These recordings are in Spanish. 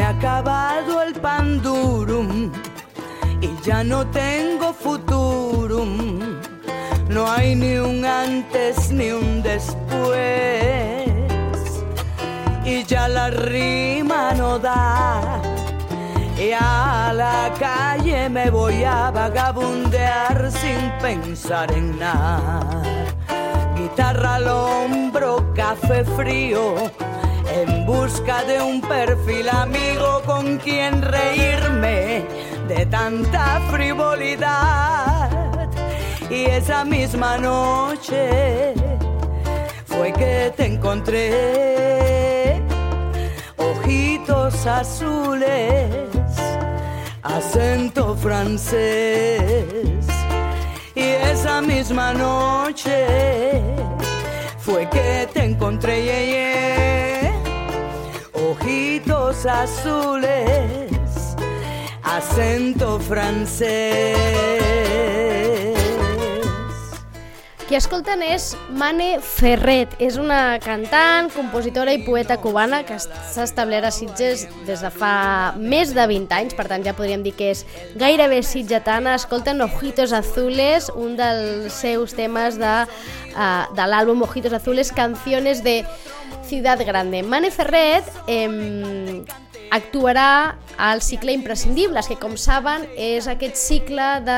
acabado el pandurum y ya no tengo futurum. No hay ni un antes ni un después. Y ya la rima no da. Y a la calle me voy a vagabundear sin pensar en nada. Guitarra al hombro, café frío en busca de un perfil amigo con quien reírme de tanta frivolidad. Y esa misma noche fue que te encontré, ojitos azules, acento francés. Y esa misma noche fue que te encontré, yeah, ojitos azules, acento francés. Qui escolten és Mane Ferret. És una cantant, compositora i poeta cubana que s'ha establert a Sitges des de fa més de 20 anys, per tant ja podríem dir que és gairebé sitgetana. Escolten Ojitos Azules, un dels seus temes de, uh, de l'àlbum Ojitos Azules, canciones de Ciudad Grande. Mane Ferret eh, actuarà al cicle Imprescindibles, que com saben és aquest cicle de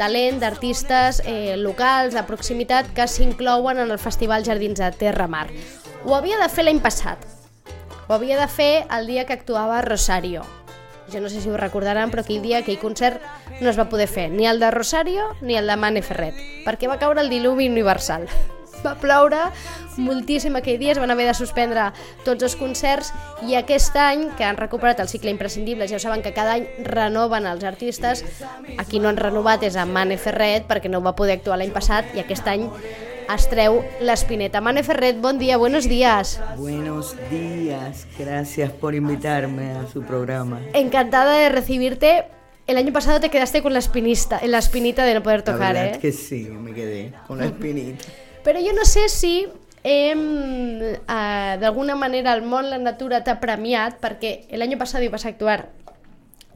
talent d'artistes eh, locals, de proximitat, que s'inclouen en el Festival Jardins de Terra Mar. Ho havia de fer l'any passat, ho havia de fer el dia que actuava Rosario. Jo no sé si ho recordaran, però aquell dia, aquell concert, no es va poder fer, ni el de Rosario ni el de Mane Ferret, perquè va caure el diluvi universal. Va ploure moltíssim aquell dia, es van haver de suspendre tots els concerts i aquest any, que han recuperat el cicle imprescindible, ja ho saben que cada any renoven els artistes, aquí no han renovat és a Mane Ferret perquè no va poder actuar l'any passat i aquest any es treu l'Espineta. Mane Ferret, bon dia, buenos días. Buenos días, gracias por invitarme a su programa. Encantada de recibirte. El año pasado te quedaste con la espinista, en la espinita de no poder tocar, la verdad ¿eh? que sí, me quedé con la espinita. Però jo no sé si hem, eh, d'alguna manera el món, la natura t'ha premiat perquè l'any passat vas actuar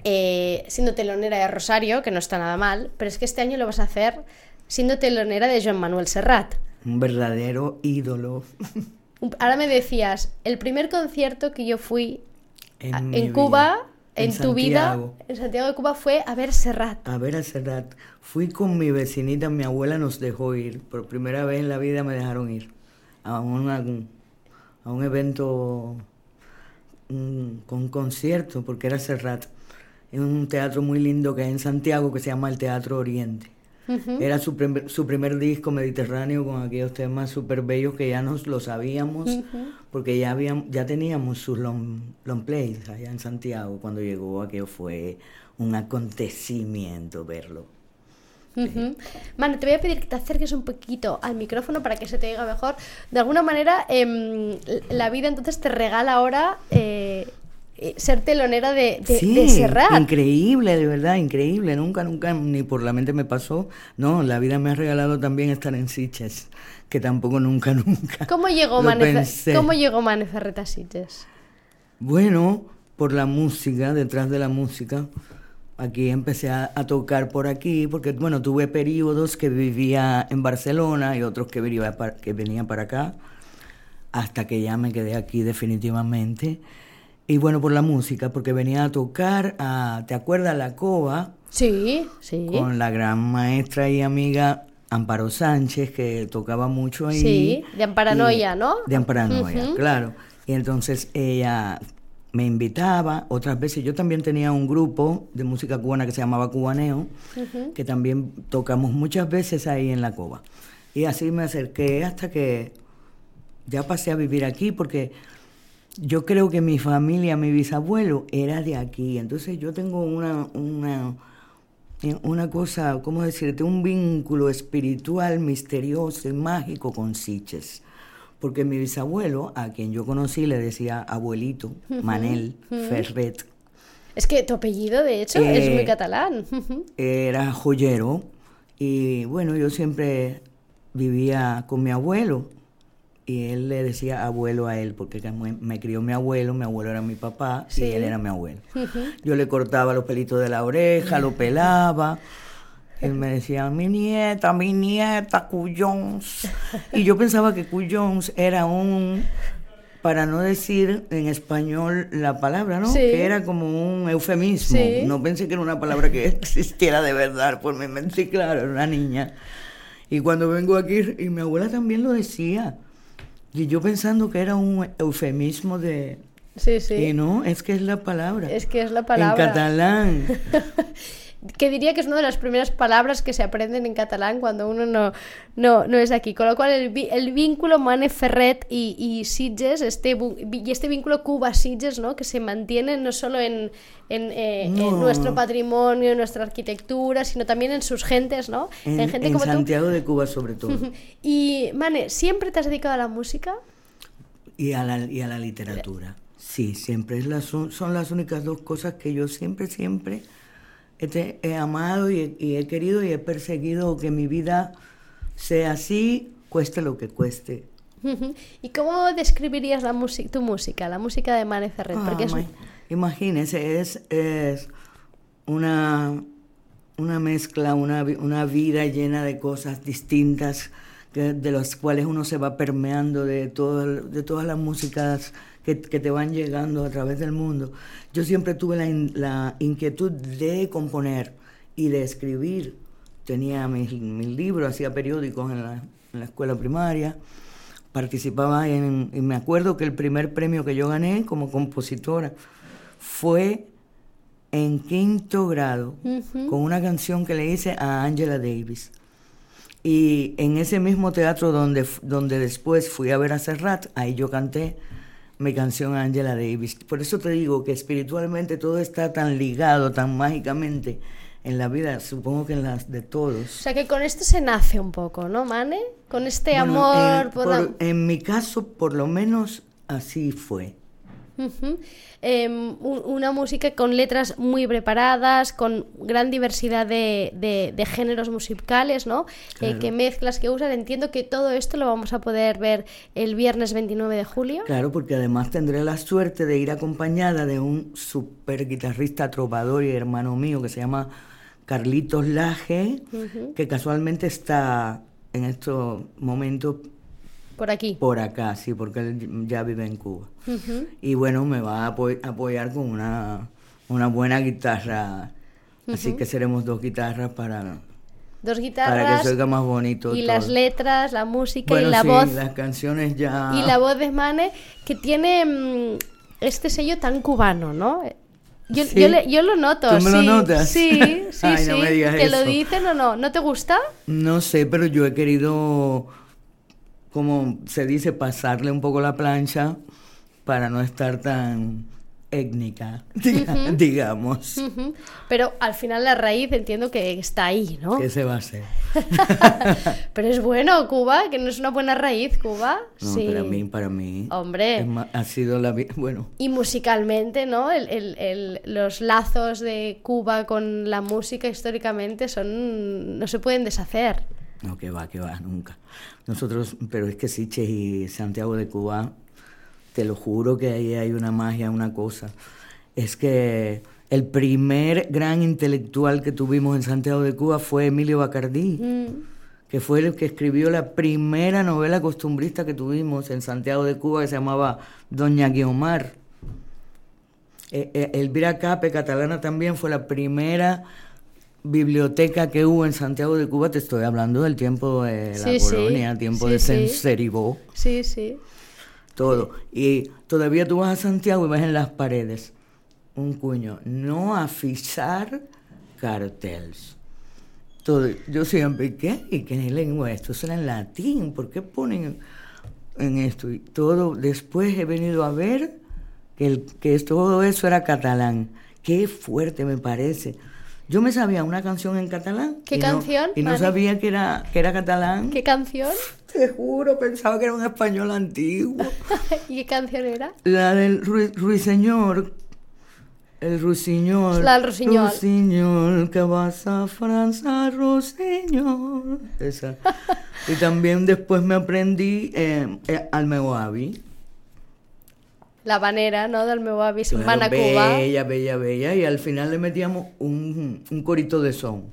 eh, siendo telonera de Rosario, que no está nada mal, pero es que este año lo vas a hacer siendo telonera de Joan Manuel Serrat. Un verdadero ídolo Ahora me decías, el primer concierto que yo fui en, a- en Cuba, vida, en, tu vida, en Santiago de Cuba, fue a ver Serrat. A ver a Serrat. Fui con mi vecinita, mi abuela nos dejó ir. Por primera vez en la vida me dejaron ir a, una- a un evento mm, con concierto, porque era Serrat. En un teatro muy lindo que hay en Santiago que se llama el Teatro Oriente. Era su primer, su primer disco mediterráneo con aquellos temas súper bellos que ya nos lo sabíamos, porque ya, habían, ya teníamos sus long, long plays allá en Santiago. Cuando llegó aquello fue un acontecimiento verlo. Ujú. Manu, te voy a pedir que te acerques un poquito al micrófono para que se te oiga mejor. De alguna manera, em, la vida entonces te regala ahora eh, eh, ser telonera de, de, sí, de Serrat. increíble, de verdad, increíble. Nunca, nunca, ni por la mente me pasó. No, la vida me ha regalado también estar en Sitges, que tampoco nunca, nunca. ¿Cómo llegó, lo Mane, Fer- pensé. ¿Cómo llegó Mane Ferret a Sitges? Bueno, por la música, detrás de la música. Aquí empecé a, a tocar por aquí, porque bueno, tuve periodos que vivía en Barcelona y otros que, venía pa- que venían para acá, hasta que ya me quedé aquí definitivamente. Y bueno, por la música, porque venía a tocar a, ¿te acuerdas? La Cova, Sí, sí. con la gran maestra y amiga Amparo Sánchez, que tocaba mucho ahí. Sí, de Amparanoia, Y- ¿no? De Amparanoia, claro. Y entonces ella me invitaba, otras veces yo también tenía un grupo de música cubana que se llamaba Cubaneo, que también tocamos muchas veces ahí en la cova. Y así me acerqué hasta que ya pasé a vivir aquí porque yo creo que mi familia, mi bisabuelo era de aquí, entonces yo tengo una, una, eh, una cosa, ¿cómo decirte? Un vínculo espiritual, misterioso y mágico con Siches. Porque mi bisabuelo, a quien yo conocí, le decía abuelito, Manel Ferret, Es que tu apellido, de hecho, es Eh, muy catalán. Era joyero y bueno, yo siempre vivía con mi abuelo y él le decía abuelo a él, porque me, me crió mi abuelo, mi abuelo era mi papá Sí. y él era mi abuelo. Yo le cortaba los pelitos de la oreja, lo pelaba. Él me decía, mi nieta, mi nieta, Cuyons. Y yo pensaba que Cuyons era un, para no decir en español la palabra, ¿no? Sí. Que era como un eufemismo. Sí. No pensé que era una palabra que existiera de verdad por mi mente. Claro, era una niña. Y cuando vengo aquí, y mi abuela también lo decía. Y yo pensando que era un eufemismo de... Sí, sí. Y no, es que es la palabra. Es que es la palabra. En catalán. que diría que es una de las primeras palabras que se aprenden en catalán cuando uno no, no, no es aquí. Con lo cual el, el vínculo Mane Ferret y, y Sitges, este, y este vínculo Cuba-Sitges, ¿no? que se mantiene no solo en, en, eh, en nuestro patrimonio, en nuestra arquitectura, sino también en sus gentes, ¿no? En, gente en como Santiago de Cuba sobre todo. Y, Mane, ¿siempre te has dedicado a la música? Y a la, y a la literatura. Sí, siempre. Es la, son, son las únicas dos cosas que yo siempre, siempre he, te- he amado y he, y he querido y he perseguido que mi vida sea así, cueste lo que cueste. ¿Y cómo describirías la tu música, la música de Mane Ferret? Porque Ah, es, ma- Imagínese, es, es una, una mezcla, una, una vida llena de cosas distintas, que- de las cuales uno se va permeando de, todo, de todas las músicas que, que te van llegando a través del mundo. Yo siempre tuve la, in- la inquietud de componer y de escribir. Tenía mis, mis libros, hacía periódicos en la, en la escuela primaria participaba en, y me acuerdo que el primer premio que yo gané como compositora fue en quinto grado con una canción que le hice a Angela Davis. Y en ese mismo teatro donde, donde después fui a ver a Serrat, ahí yo canté mi canción Angela Davis. Por eso te digo que espiritualmente todo está tan ligado, tan mágicamente en la vida, supongo que en las de O todos. sea que con esto se nace un poco, ¿no, Mane? Con este Bueno, amor en, por la- en mi caso, por lo menos así fue. Em, un- una música con letras muy preparadas, con gran diversidad de, de- de géneros musicales, ¿no? Eh, Claro. que mezclas que usas. Entiendo que todo esto lo vamos a poder ver el viernes 29 de julio. Claro, porque además tendré la suerte de ir acompañada de un super guitarrista trovador y hermano mío que se llama Carlitos Laje, que casualmente está en estos momentos Por aquí. por acá, sí, porque él ya vive en Cuba. Y bueno, me va a apoy- apoyar con una, una buena guitarra. Así que seremos dos guitarras para, Dos para guitarras que se oiga más bonito. y todo. las letras, la música Bueno, y la sí, voz. las canciones ya... Y la voz de Mane, que tiene mm, este sello tan cubano, ¿no? Yo, Sí. yo, le- yo lo noto. ¿Tú me lo sí, notas? Sí, sí, Ay, sí. no me digas ¿Te lo dicen o no? ¿No te gusta? No sé, pero yo he querido, como se dice, pasarle un poco la plancha para no estar tan étnica, diga- digamos. Ujú. Pero al final la raíz entiendo que está ahí, ¿no? ¿Qué se va a hacer? Pero es bueno Cuba, que no es una buena raíz Cuba. No, sí. para mí, para mí. Hombre. ha sido la Bueno, Y musicalmente, ¿no? El- el- el- los lazos de Cuba con la música históricamente son no se pueden deshacer. No, que va, que va, nunca. Nosotros, pero es que Siches y Santiago de Cuba, te lo juro que ahí hay una magia, una cosa. Es que el primer gran intelectual que tuvimos en Santiago de Cuba fue Emilio Bacardí. Mm. que fue el que escribió la primera novela costumbrista que tuvimos en Santiago de Cuba, que se llamaba Doña Guiomar. Eh, eh, Elvira Cape, catalana también, fue la primera biblioteca que hubo en Santiago de Cuba. Te estoy hablando del tiempo de la Sí, sí, colonia, tiempo sí, de sí. Senseribó, Sí, sí. todo. Y todavía tú vas a Santiago y ves en las paredes un cuño, no afichar carteles. Todo. Yo siempre, ¿qué? ¿Y qué lengua es esto? Eso era en latín, ¿por qué ponen en esto? Y todo, después he venido a ver que, el- que todo eso era catalán. Qué fuerte me parece. Yo me sabía una canción en catalán. ¿Qué y no- canción, y no sabía que era, que era catalán. ¿Qué canción? Te juro, pensaba que era un español antiguo. ¿Y qué canción era? La del Rui- Ruiseñor. El Ruiseñor. La del Rusiñol. Rusiñol, que vas a Francia, Rusiñol. Esa. y también después me aprendí eh, eh, manera, no?, del meu avi, Claro, van a Cuba. Bella, bella, bella. Y al final le metíamos un, un corito de son.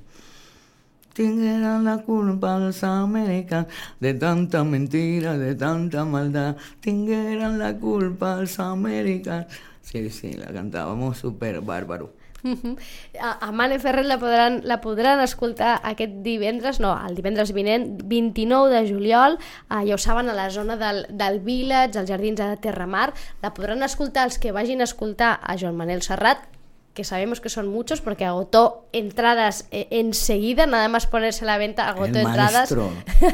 Tingueran la culpa los americanos de tanta mentira, de tanta maldad. Tingueran la culpa los americanos. Sí, sí, la cantábamos súper bárbaro. A, a Mane Ferrer la podran, la podran escoltar aquest divendres, no, el divendres vinent, 29 de juliol, eh, ja ho saben, a la zona del, del Village, als Jardins de Terramar. La podran escoltar els que vagin a escoltar a Joan Manel Serrat, que sabemos que son muchos porque agotó entradas eh, enseguida, nada más ponerse a la venta, agotó El entradas.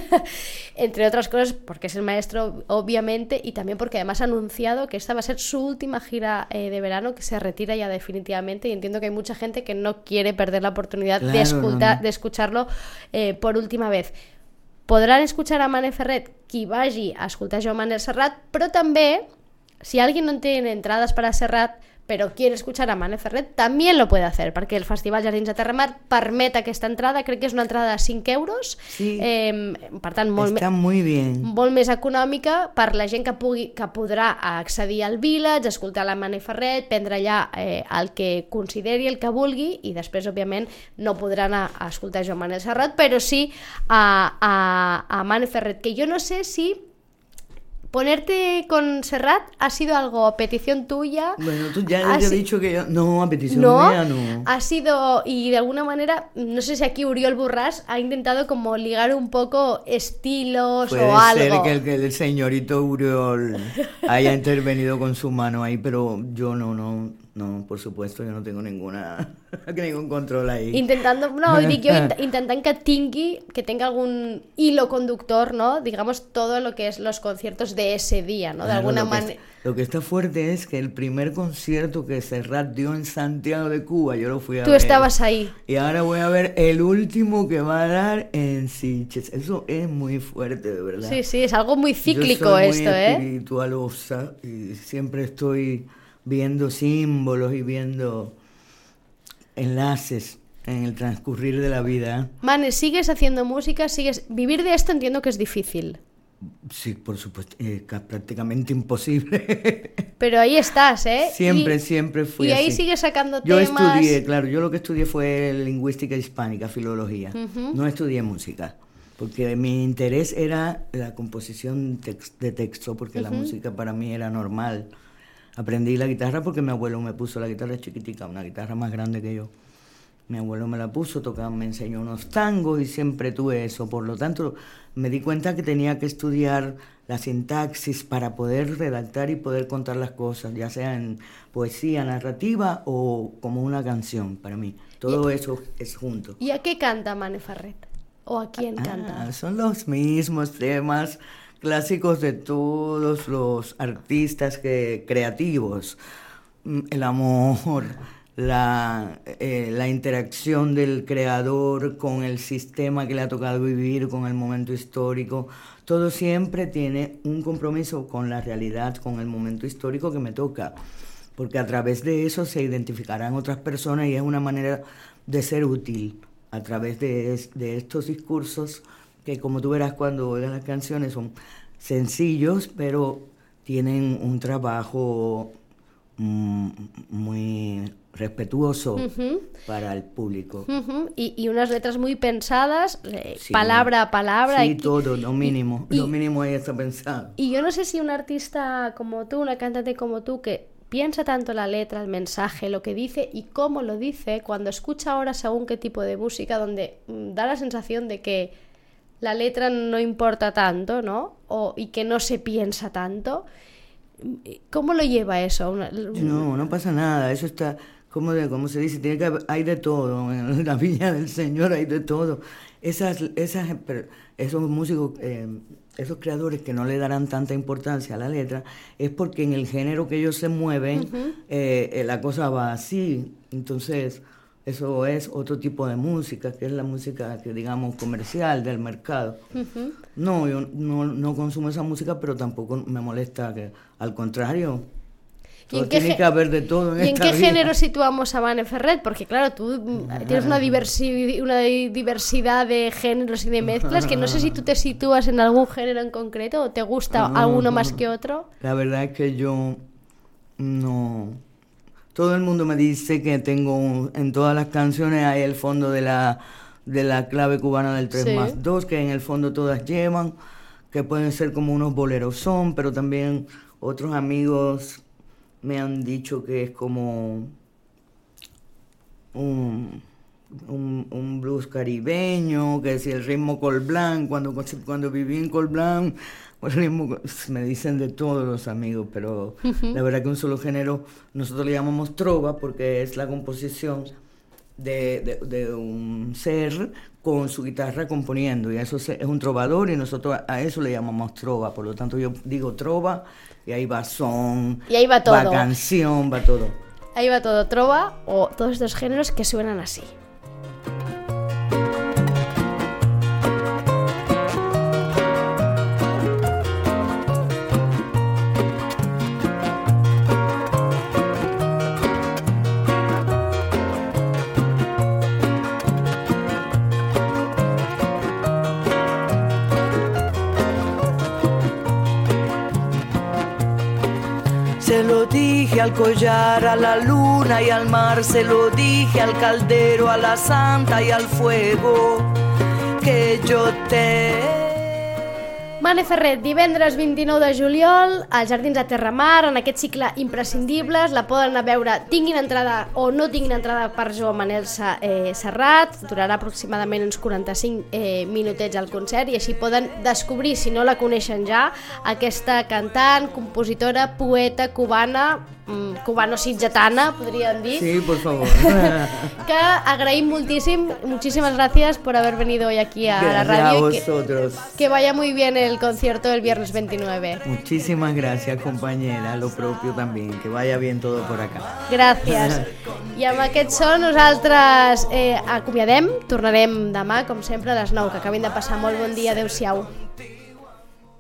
Entre otras cosas, porque es el maestro, obviamente, y también porque además ha anunciado que esta va a ser su última gira eh, de verano, que se retira ya definitivamente. Y entiendo que hay mucha gente que no quiere perder la oportunidad de, Claro, escucharlo eh, por última vez. Podran escuchar a Mane Ferret qui vagi a escoltar Joan Manel Serrat, però també, si alguien no tiene entradas para Serrat, pero quiere escuchar a Mane Ferret, también lo puede hacer, perquè el Festival Jardins de Terramar permet aquesta entrada, crec que és una entrada de 5 euros, Sí. eh, per tant, molt, Está muy bien. molt més econòmica per la gent que, pugui, que podrà accedir al Village, escoltar la Mane Ferret, prendre allà eh, el que consideri, el que vulgui, i després, òbviament, no podrà anar a escoltar Joan Manel Serrat, però sí a, a, a Mane Ferret, que jo no sé si ponerte con Serrat ha sido algo a petición tuya. Bueno, tú ya ha te he dicho que yo... No, a petición no, mía no. ha sido, y de alguna manera, no sé si aquí Uriol Burras ha intentado como ligar un poco estilos Puede o algo. ser que el, que el señorito Uriol haya intervenido con su mano ahí, pero yo no, no, no, por supuesto, yo no tengo ninguna, ningún control ahí. Intentando, no, jo, int intentant que tingui, que tenga algún hilo conductor, ¿no? Digamos, todo lo que es los conciertos de ese día, ¿no? De Claro, alguna manera... Lo que está fuerte es que el primer concierto que Serrat dio en Santiago de Cuba, yo lo fui a Tú ver. estabas ahí. Y ahora voy a ver el último que va a dar en Sitges. Eso es muy fuerte, de verdad. Sí, sí, es algo muy Yo cíclico soy muy esto, ¿eh? espiritualosa y siempre estoy viendo símbolos y viendo enlaces en el transcurrir de la vida. Mane, sigues haciendo música, sigues... Vivir de esto entiendo que es difícil. Sí, por supuesto, eh, ca- prácticamente imposible. Pero ahí estás, ¿eh? siempre, Y- siempre fui Y ahí así. sigues sacando Yo temas... estudié, claro, yo lo que estudié fue lingüística hispánica, filología. No estudié música, porque mi interés era la composición de texto, porque la música para mí era normal. Aprendí la guitarra porque mi abuelo me puso la guitarra chiquitica, una guitarra más grande que yo. Mi abuelo me la puso, tocaba, me enseñó unos tangos y siempre tuve eso. Por lo tanto, me di cuenta que tenía que estudiar la sintaxis para poder redactar y poder contar las cosas, ya sea en poesía narrativa o como una canción para mí. Todo eso es junto. ¿Y a qué canta Mane Ferret? ¿O a quién canta? Ah, son los mismos temas clásicos de todos los artistas que, creativos. Mm, El amor, la, eh, la interacción del creador con el sistema que le ha tocado vivir, con el momento histórico. Todo siempre tiene un compromiso con la realidad, con el momento histórico que me toca. Porque a través de eso se identificarán otras personas y es una manera de ser útil a través de, de estos discursos que como tú verás cuando oigas las canciones son sencillos pero tienen un trabajo mm, muy respetuoso para el público. Y, y unas letras muy pensadas, eh, Sí. palabra a palabra. Sí, y- todo, lo mínimo, y- lo mínimo ahí está pensado. Y yo no sé si un artista como tú, una cantante como tú, que piensa tanto la letra, el mensaje, lo que dice y cómo lo dice, cuando escucha ahora según qué tipo de música, donde mm, da la sensación de que la letra no importa tanto, ¿no? O, y que no se piensa tanto. ¿Cómo lo lleva eso? Una- No, no pasa nada, eso está, como, de, como se dice, tiene que hay de todo, en la viña del Señor hay de todo. Esas, esas, esos músicos, eh, esos creadores que no le darán tanta importancia a la letra, es porque en el género que ellos se mueven, eh, eh, la cosa va así. Entonces, eso es otro tipo de música, que es la música que digamos comercial del mercado. No, yo no, no consumo esa música, pero tampoco me molesta que, al contrario, Todo tiene que haber de todo en ¿Y en esta qué vida. género situamos a Vane Ferret? Porque claro, tú mm, tienes una, diversi- una diversidad de géneros y de mezclas que no sé si tú te sitúas en algún género en concreto o te gusta alguno más que otro. La verdad es que yo no. Todo el mundo me dice que tengo un- en todas las canciones hay el fondo de la de la clave cubana del 3 Sí. más 2, que en el fondo todas llevan, que pueden ser como unos boleros son, pero también otros amigos me han dicho que es como un, un, un blues caribeño, que si el ritmo Col Blanc, cuando, cuando viví en Col Blanc, el ritmo, me dicen de todos los amigos, pero la verdad que un solo género, nosotros le llamamos trova porque es la composición de, de- de un ser con su guitarra componiendo, y eso es un trovador y nosotros a- a eso le llamamos trova, por lo tanto yo digo trova y ahí va son, Y ahí va todo. va canción, va todo. Ahí va todo, trova o todos estos géneros que suenan así. Al collar, a la luna y al mar, se lo dije al caldero, a la santa y al fuego, que yo te... Mane Ferret, divendres 29 de juliol, als Jardins de Terramar, en aquest cicle imprescindibles, la poden anar a veure, tinguin entrada o no tinguin entrada per Joan Manel eh, Serrat, durarà aproximadament uns 45 eh, minutets al concert i així poden descobrir, si no la coneixen ja, aquesta cantant, compositora, poeta cubana, cubano-sitgetana, podríem dir, Sí, por favor. que agraïm moltíssim, muchísimas gracias por haber venido hoy aquí a la Gracias a radio. y que- vosotros. que vaya muy bien el concierto el viernes 29. Muchísimas gracias, compañera. Lo propio también. Que vaya bien todo por acá. Gràcies. I amb aquest so nosaltres eh, acomiadem, tornarem demà, com sempre, a les 9, que acabin de passar molt bon dia. Adéu-siau.